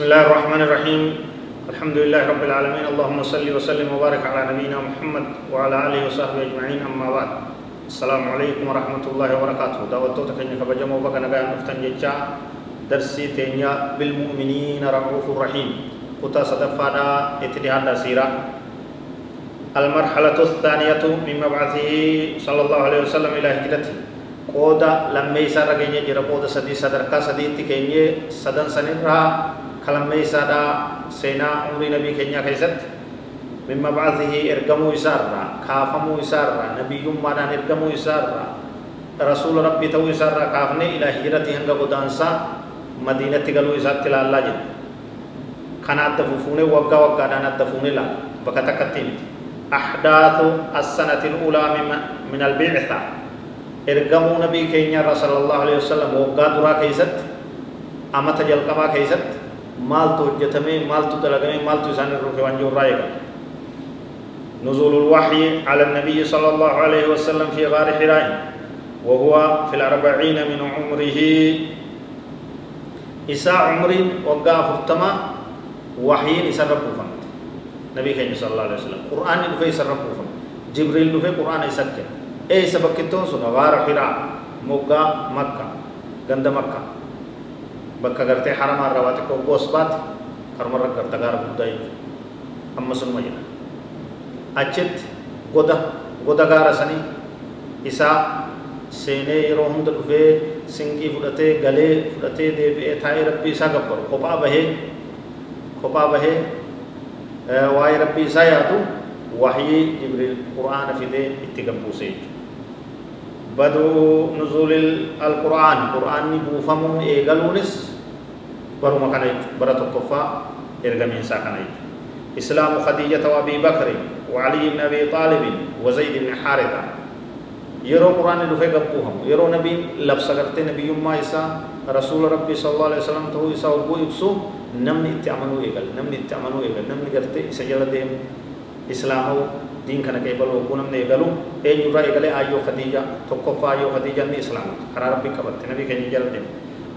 بسم الله الرحمن الرحيم الحمد لله رب العالمين اللهم صل وسلم وبارك على نبينا محمد وعلى اله وصحبه اجمعين اما بعد السلام عليكم ورحمه الله وبركاته دعوتك كن كبجمو بك نغا نفتن جچا درسي تنيا بالمؤمنين رؤوف رحيم كتا صدفادا اتدهاد سيرا المرحلة الثانية من مبعثه صلى الله عليه وسلم إلى هجرته قودا لما يسار قودا سدي صدركا سدي تكيني سدن سنرا كلمة يسارا سينا عمري نبي كينيا كيست من مبعثه إرقمو يسارا كافمو يسارا نبي يمانا إرقمو يسارا رسول ربي تو يسارا كافني إلى هجرته هنگا قدانسا مدينة تقلو يسار تلا الله جد كانت دفوفوني وقا وقا دانا دفوني لا بكتكتين أحداث السنة الأولى من البعثة إرقمو نبي كينيا رسول الله عليه وسلم وقا درا كيست تجل كما كيست مالتو جتمي مالتو دلقمي مالتو إسان الروكي وانجو رايقا نزول الوحي على النبي صلى الله عليه وسلم في غار حراء وهو في الأربعين من عمره إساء عمر وقا فرتما وحي إساء ربه فمت نبي كيني صلى الله عليه وسلم قرآن دفع إساء ربه فمت جبريل دفع قرآن إساء كن إيه سبق كتون سنة غار حراء موقع مكة غند مكة bakka gartee haramaa irraa waa xiqqoo goos baate karumarra garta gaara guddaa jechuudha amma sunuma jedha achitti goda goda gaara sanii isaa seenee yeroo hunda dhufee sinqii fudhatee galee fudhatee deebi'ee taa'ee rabbii isaa gabbaru kophaa bahee kophaa bahee waa'ee rabbii isaa yaadu wahyii jibriil qur'aana fidee itti gabbuuse jechuudha بدء نزول القرآن. قرآن بوفمون إيغالونس. برو مكان برا تقفا إرغمين ساكن إسلام خديجة وأبي بكر وعلي بن أبي طالب وزيد بن حارثة. يرو قرآن دفع قبوهم يرو نبي لبس کرتے نبی ما إسا رسول ربي صلى الله عليه وسلم تو إسا وقو إبسو نمني اتعمنو إيغل نمني اتعمنو إيغل نمني کرتے إسا جل ديم إسلامو دين كان كيبل وكونم نيغلو اي نورا ايغلي ايو خديجه توقف ايو خديجه ني اسلام قرار ربي كبت نبي كان يجل دين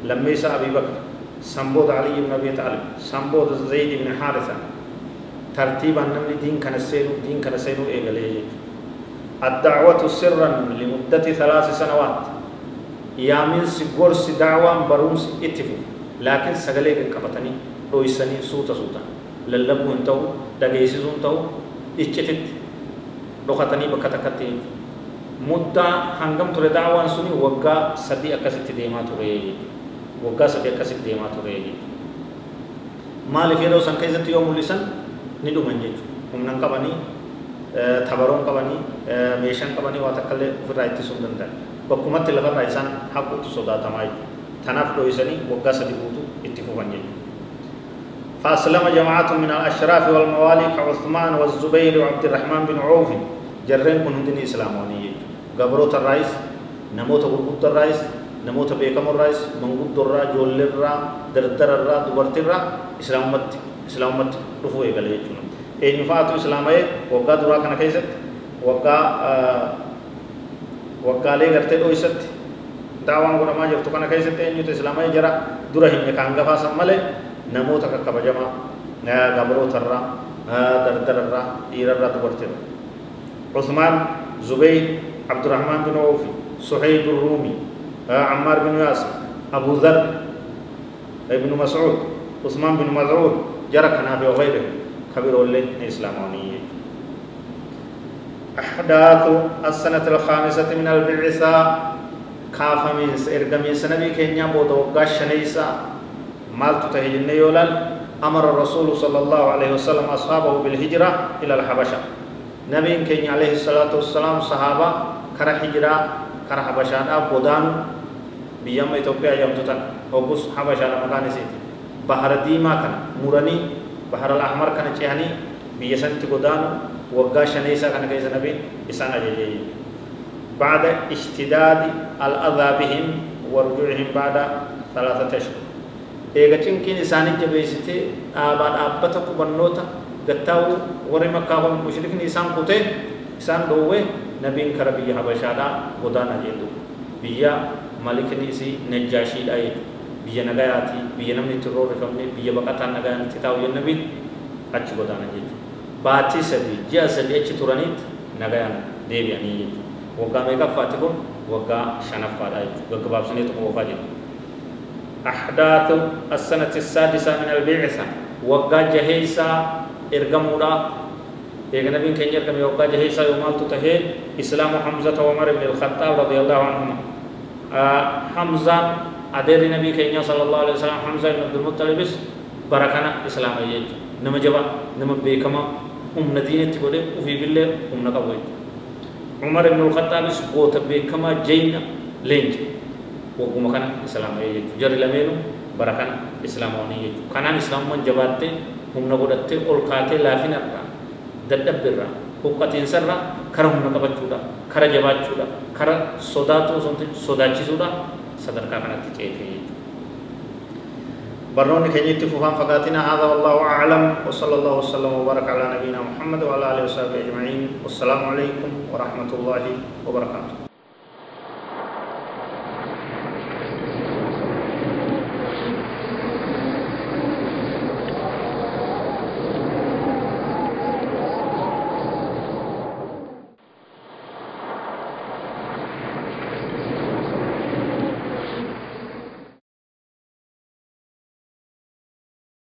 لما يسا ابي بكر سمبود علي بن ابي طالب سمبود زيد بن حارثه ترتيبا نمني دين كان سينو دين كان سينو ايغلي الدعوة سرا لمدة ثلاث سنوات يامين سيغور سي دعوة بروس اتفو لكن سغلي كبتني رويسني سوتا سوتا للبو انتو دغيسيزون تو iccitit dhokatanii bakka takkatti muddaa hangam ture daawaan suni waggaa sadii akkasitti deemaa ture waggaa sadii akkasitti deemaa ture maaliif yeroo san keessatti yoo mul'isan ni dhuman jechuudha humnan qabanii tabaroon qabanii meeshaan qabanii waa takkallee ofirraa ittisuu hin danda'an bakkumatti lafarraa isaan haquutu sodaatamaa jechuudha tanaaf dho'isanii waggaa sadii guutuu itti fufan jechuudha فأسلم جماعة من الأشراف والموالي كعثمان والزبير وعبد الرحمن بن عوف جرين كن هندني إسلاموني قبروت الرئيس نموت غربوت الرئيس نموت بيكم الرئيس منقود الرا جول الرا دردر الرا دبرت الرا إسلام مت رفوه قال يجون إيه نفعت إسلام إيه؟ وقا درا كنا كيست وقا وقا ليه قرتي دو إست دعوان كنا ما جرتو كنا كيست إيه نيوت إسلام إيه جرا درا هم كان غفا سمله namoota kakkabajamaa gabrootarraa dardararraa dhiirarraa dubartirra عثمان زبير عبد الرحمن بن عوف صهيب الرومي عمار بن ياسر أبو ذر ابن مسعود عثمان بن مسعود جرى كنافي وغيره. كبير اللي إسلاموني أحداث السنة الخامسة من البعثة. كافة من إرقمي سنبي كينيا بودو قاشنيسا مالتو تهجن يولال أمر الرسول صلى الله عليه وسلم أصحابه بالهجرة إلى الحبشة. نبي كين عليه الصلاة والسلام صحابة كرا هجرة كرا حبشة. بودان بيام إثيوبيا يوم تتن وبس حبشة مكان سيتي diimaa kana muranii bahara al-ahmar kana ce'anii biyya sanatti godaanu waggaa shaneessaa kana keessa nabiin isaan ajajee بعد اشتداد الأذى بهم ورجوعهم بعد ثلاثة أشهر. Eega cinqiin isaanii jabeessitee dhaabaa dhaabbata qubannoota gattaa'u warri makkaa mushrikni isaan kutee isaan dhoowwe nabiin kara biyya habashaadhaa godaana jedhu biyya malikni isii najjaashiidha jedhu biyya nagayaati biyya namni itti roorrifamne biyya baqataan nagayaan itti taa'u jedhu nabiin achi godaana jechuudha baatii sadii ji'a sadii achi turaniitti nagayaan deebi'anii jechuudha waggaa meeqaffaati kun waggaa shanaffaadha jechuudha gaggabaabsinee tokko oofaa jedhu أحداث السنة السادسة من البعثة. وقا جهيسا إرقمودا إيقا نبي كان يرقم وقا جهيسا يومال تتهي إسلام حمزة وعمر بن الخطاب رضي الله عنهما. آه حمزة أدير نبي كان صلى الله عليه وسلم حمزة بن عبد المطلب بركنا إسلام يجي. نما جبا نما بيكما. هم ندينة تقول وفي بالله هم نقبل عمر بن الخطاب قوت بيكما جينا لينج. Wagguma kana islaama'ee jechuudha jarri lameenu bara kana islaamawanii jechuudha kanaan islaamummaan jabaattee humna godhattee ol kaatee laafinarraa dadhabbiirraa huqqatiinsarraa kara humna qabachuudha kara jabaachuudha kara sodaatu sodaachisuudha sadarkaa kanatti ceetee jechuudha. بروني كجيت فهم فقاتنا هذا والله أعلم وصلى الله وسلم وبارك على نبينا محمد وعلى آله وصحبه أجمعين والسلام عليكم ورحمة الله وبركاته